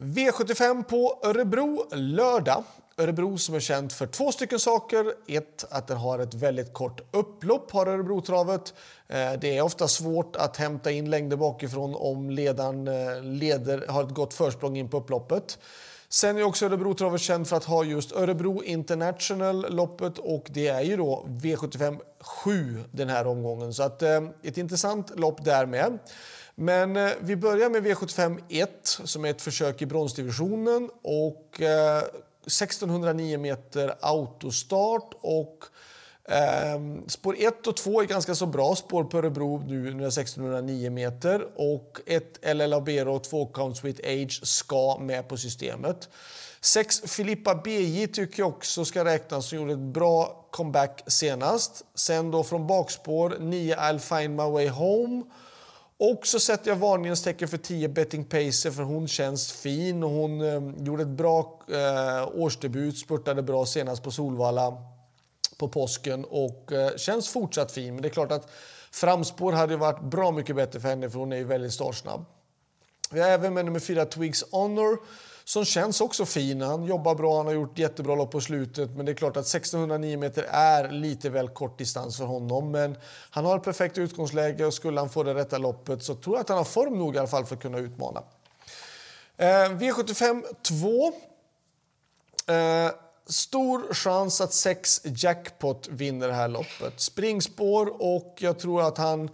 V75 på Örebro lördag. Örebro som är känt för två stycken saker. Ett, att den har ett väldigt kort upplopp, har Örebrotravet. Eh, det är ofta svårt att hämta in längder bakifrån om ledaren eh, leder, har ett gott försprång in på upploppet. Sen är också Örebrotravet känd för att ha just Örebro International-loppet och det är ju då V75 7 den här omgången. Så att, eh, ett intressant lopp där med. Men eh, vi börjar med V75 1 som är ett försök i bronsdivisionen och eh, 1609 meter autostart och eh, spår 1 och 2 är ganska så bra spår på Örebro nu när 1609 meter och ett LL Abero 2 Count Sweet Age ska med på systemet. 6 Filippa BJ tycker jag också ska räknas som gjorde ett bra comeback senast. Sen då från bakspår 9 I'll find my way home och så sätter jag varningens tecken för 10 Betting Pacer för hon känns fin och hon eh, gjorde ett bra eh, årsdebut, spurtade bra senast på Solvalla på påsken och eh, känns fortsatt fin. Men det är klart att framspår hade varit bra mycket bättre för henne för hon är ju väldigt startsnabb. Vi har även med nummer 4 Twigs Honor som känns också fin. Han jobbar bra, han har gjort jättebra lopp på slutet. Men det är klart att 1609 meter är lite väl kort distans för honom. Men han har ett perfekt utgångsläge och skulle han få det rätta loppet så tror jag att han har form nog i alla fall för att kunna utmana. Eh, V75 2. Eh, stor chans att 6 Jackpot vinner det här loppet. Springspår och jag tror att han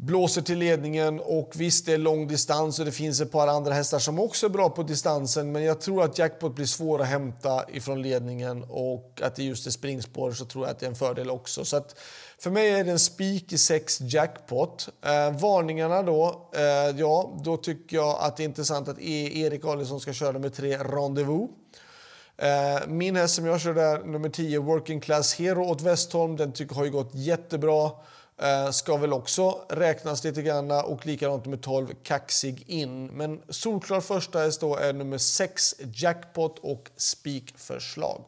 blåser till ledningen och visst det är lång distans och det finns ett par andra hästar som också är bra på distansen men jag tror att jackpot blir svår att hämta ifrån ledningen och att det just är springspår så tror jag att det är en fördel också. Så att för mig är det en spik i sex jackpot. Eh, varningarna då, eh, ja då tycker jag att det är intressant att e Erik Adielsson ska köra med tre Rendezvous. Eh, min häst som jag kör där, nummer 10 Working Class Hero åt Westholm, den tycker har ju gått jättebra. Eh, ska väl också räknas lite grann och likadant med 12 Kaxig in. Men solklar första häst då är nummer 6 Jackpot och spikförslag.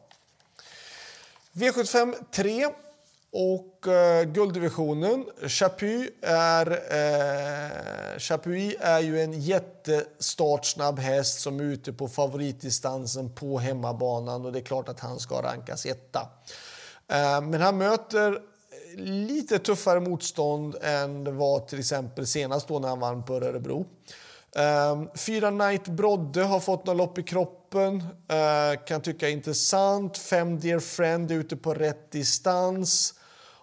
V75 3 och eh, gulddivisionen. Chapuis är, eh, Chapuis är ju en jättestartsnabb häst som är ute på favoritdistansen på hemmabanan och det är klart att han ska rankas etta. Eh, men han möter lite tuffare motstånd än det var till exempel senast då när han vann på Örebro. Um, fyra Knight Brodde har fått några lopp i kroppen. Uh, kan tycka är intressant. Fem Dear Friend är ute på rätt distans.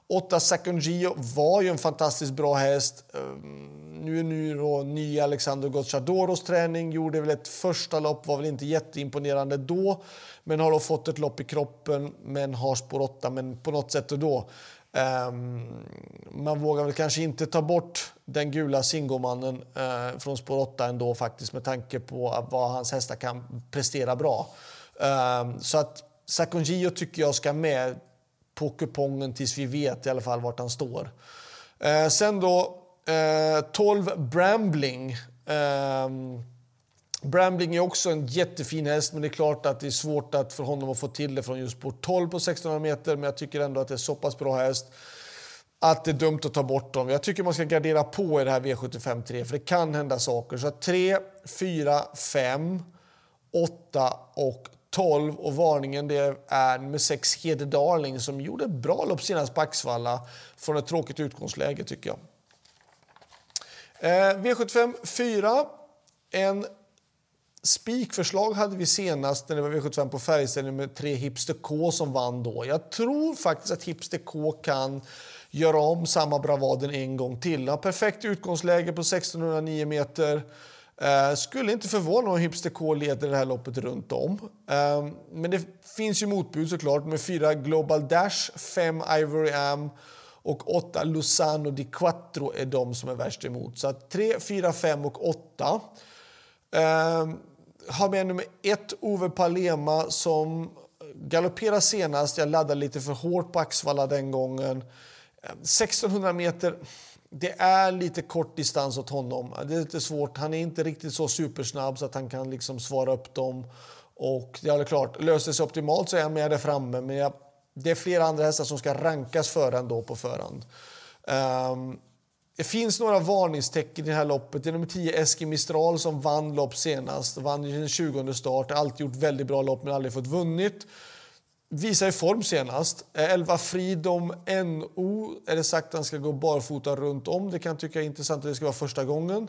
Åtta Second Gio var ju en fantastiskt bra häst. Um, nu är nu då ny Alexander Gocciadoros träning. Gjorde väl ett första lopp, var väl inte jätteimponerande då. Men har då fått ett lopp i kroppen, men har spår 8. Men på något sätt då Um, man vågar väl kanske inte ta bort den gula Singomannen uh, från spår 8 ändå faktiskt med tanke på vad hans hästar kan prestera bra. Um, så att Sakongio tycker jag ska med på kupongen tills vi vet i alla fall vart han står. Uh, sen då eh, uh, 12 Brambling. Um, Brambling är också en jättefin häst, men det är klart att det är svårt att för honom att få till det från just på 12 på 1600 meter. Men jag tycker ändå att det är så pass bra häst att det är dumt att ta bort dem. Jag tycker man ska gardera på i det här V75 3, för det kan hända saker. Så 3, 4, 5, 8 och 12 och varningen det är med 6 Hede Darling som gjorde ett bra lopp senast på Axvalla från ett tråkigt utgångsläge tycker jag. Eh, V75 4. En Spikförslag hade vi senast när det var V75 på färgställning med tre Hipster K som vann då. Jag tror faktiskt att Hipster K kan göra om samma bravaden en gång till. Har perfekt utgångsläge på 1609 meter. Eh, skulle inte förvåna om Hipster K leder det här loppet runt om. Eh, men det finns ju motbud såklart med fyra Global Dash, fem Ivory Am och åtta Luzano di Quattro är de som är värst emot. Så att 3, 4, 5 och åtta. Uh, har med nummer ett, Ove Palema, som galopperade senast. Jag laddade lite för hårt på Axvalla den gången. Ehm, 1600 meter, det är lite kort distans åt honom. Det är lite svårt. Han är inte riktigt så supersnabb så att han kan liksom svara upp dem. Och det är klart, löser det sig optimalt så är han med där framme. Men jag, det är flera andra hästar som ska rankas före ändå på förhand. Um, det finns några varningstecken i det här loppet. Det är nummer 10 Eski Mistral som vann lopp senast. Vann i sin 20 start. Har alltid gjort väldigt bra lopp men aldrig fått vunnit. Visar i form senast. 11 Freedom NO är det sagt att han ska gå barfota runt om. Det kan tycka är intressant att det ska vara första gången.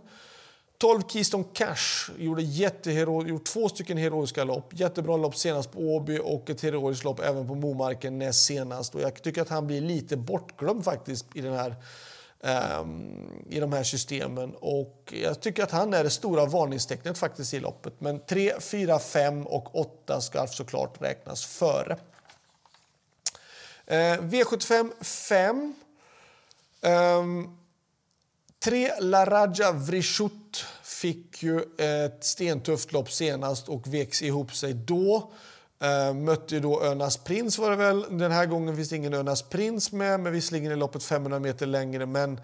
12 Keystone Cash gjorde jättehero, gjort två stycken heroiska lopp. Jättebra lopp senast på Åby och ett heroiskt lopp även på Momarken näst senast. Och jag tycker att han blir lite bortglömd faktiskt i den här um, i de här systemen. Och jag tycker att han är det stora varningstecknet faktiskt i loppet. Men 3, 4, 5 och 8 ska alltså såklart räknas före. Uh, V75 5. Um, ehm, La Laraja Vrishut fick ju ett stentufft lopp senast och veks ihop sig då. Uh, mötte då Önas Prins var det väl. Den här gången finns det ingen Önas Prins med, men visserligen är loppet 500 meter längre. Men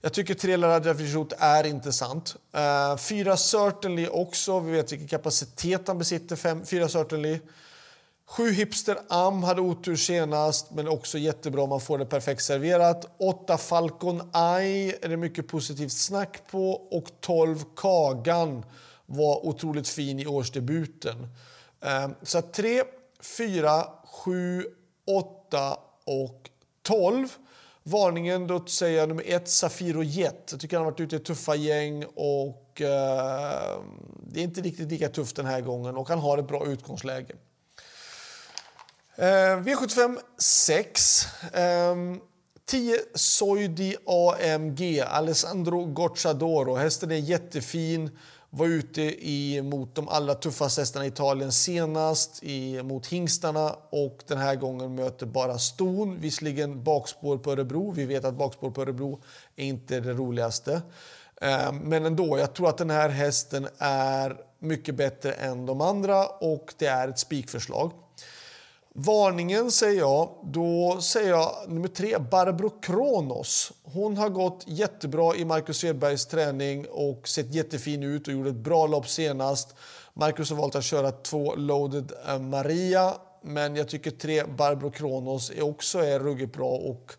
jag tycker tre Laraja är intressant. Uh, fyra Certainly också. Vi vet vilken kapacitet han besitter. Fem, fyra Certainly. Sju Hipster Am hade otur senast, men också jättebra om man får det perfekt serverat. Åtta Falcon Eye är det mycket positivt snack på. Och 12 Kagan var otroligt fin i årsdebuten. Ehm, så 3, 4, 7, 8 och 12. Varningen då säger jag nummer 1, Safiro Jet. Jag tycker han har varit ute i tuffa gäng och eh, det är inte riktigt lika tufft den här gången och han har ett bra utgångsläge. Eh, V75 6. Eh, 10 Soidi AMG, Alessandro Gocciadoro. Hästen är jättefin. Var ute i, mot de allra tuffaste hästarna i Italien senast, i, mot hingstarna. Och den här gången möter bara ston. Visserligen bakspår på Örebro. Vi vet att bakspår på Örebro är inte det roligaste. Eh, men ändå, jag tror att den här hästen är mycket bättre än de andra och det är ett spikförslag. Varningen säger jag, då säger jag nummer tre, Barbro Kronos. Hon har gått jättebra i Marcus Svedbergs träning och sett jättefin ut och gjorde ett bra lopp senast. Marcus har valt att köra två Loaded Maria, men jag tycker tre Barbro Kronos är också är ruggigt bra. Och,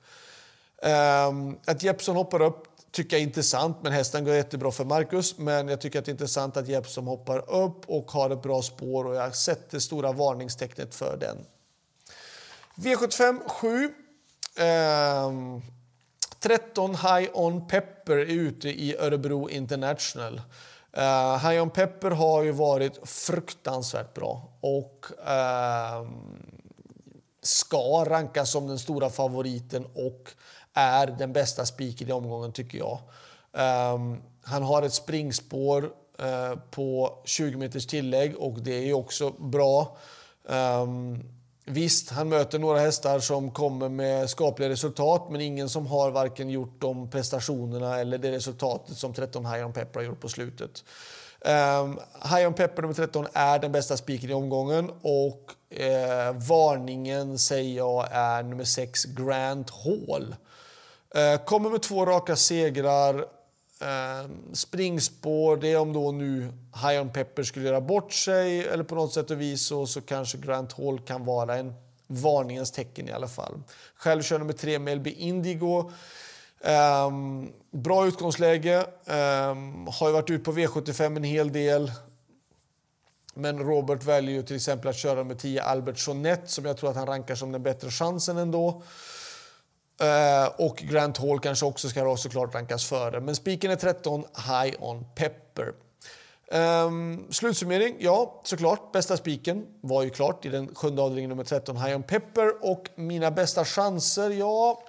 um, att Jeppson hoppar upp tycker jag är intressant, men hästen går jättebra för Marcus. Men jag tycker att det är intressant att Jeppson hoppar upp och har ett bra spår och jag sätter stora varningstecknet för den. V75 7. Eh, 13 High On Pepper är ute i Örebro International. Uh, High On Pepper har ju varit fruktansvärt bra och uh, ska rankas som den stora favoriten och är den bästa spiken i omgången, tycker jag. Um, han har ett springspår uh, på 20 meters tillägg och det är också bra. Um, Visst, han möter några hästar som kommer med skapliga resultat men ingen som har varken gjort de prestationerna eller det resultatet som 13 High on Pepper har gjort på slutet. Um, High on Pepper nummer 13 är den bästa spiken i omgången och uh, varningen säger jag är nummer 6 Grand Hall. Uh, kommer med två raka segrar Eh, springspår, det är om då nu High on Pepper skulle göra bort sig eller på något sätt och vis så, så kanske Grant Hall kan vara en varningens tecken i alla fall. Själv kör nummer tre Melby Indigo. Um, bra utgångsläge. Um, har ju varit ute på V75 en hel del. Men Robert väljer ju till exempel att köra med 10 Albert Sonett som jag tror att han rankar som den bättre chansen ändå. Eh, och Grant Hall kanske också ska såklart rankas före. Men spiken är 13, High on Pepper. Um, slutsummering, ja såklart. Bästa spiken var ju klart i den sjunde avdelningen nummer 13, High on Pepper. Och mina bästa chanser, ja...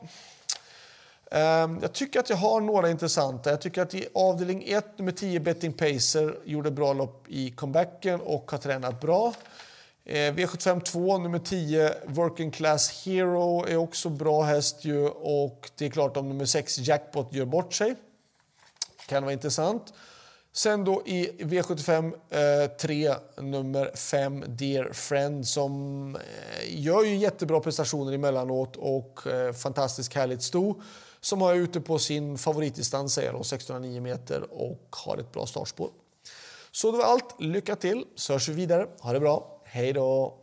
Um, jag tycker att jag har några intressanta. Jag tycker att i avdelning 1, nummer 10, Betting Pacer, gjorde bra lopp i comebacken och har tränat bra. Eh, V75 2, nummer 10, Working Class Hero är också bra häst ju och det är klart om nummer 6, Jackpot, gör bort sig. Kan vara intressant. Sen då i V75 eh, 3, nummer 5, Dear Friend som eh, gör ju jättebra prestationer emellanåt och eh, fantastiskt härligt sto som har ute på sin favoritdistans, 1609 meter och har ett bra startspår. Så det var allt. Lycka till, så hörs vi vidare. Ha det bra. Hej då!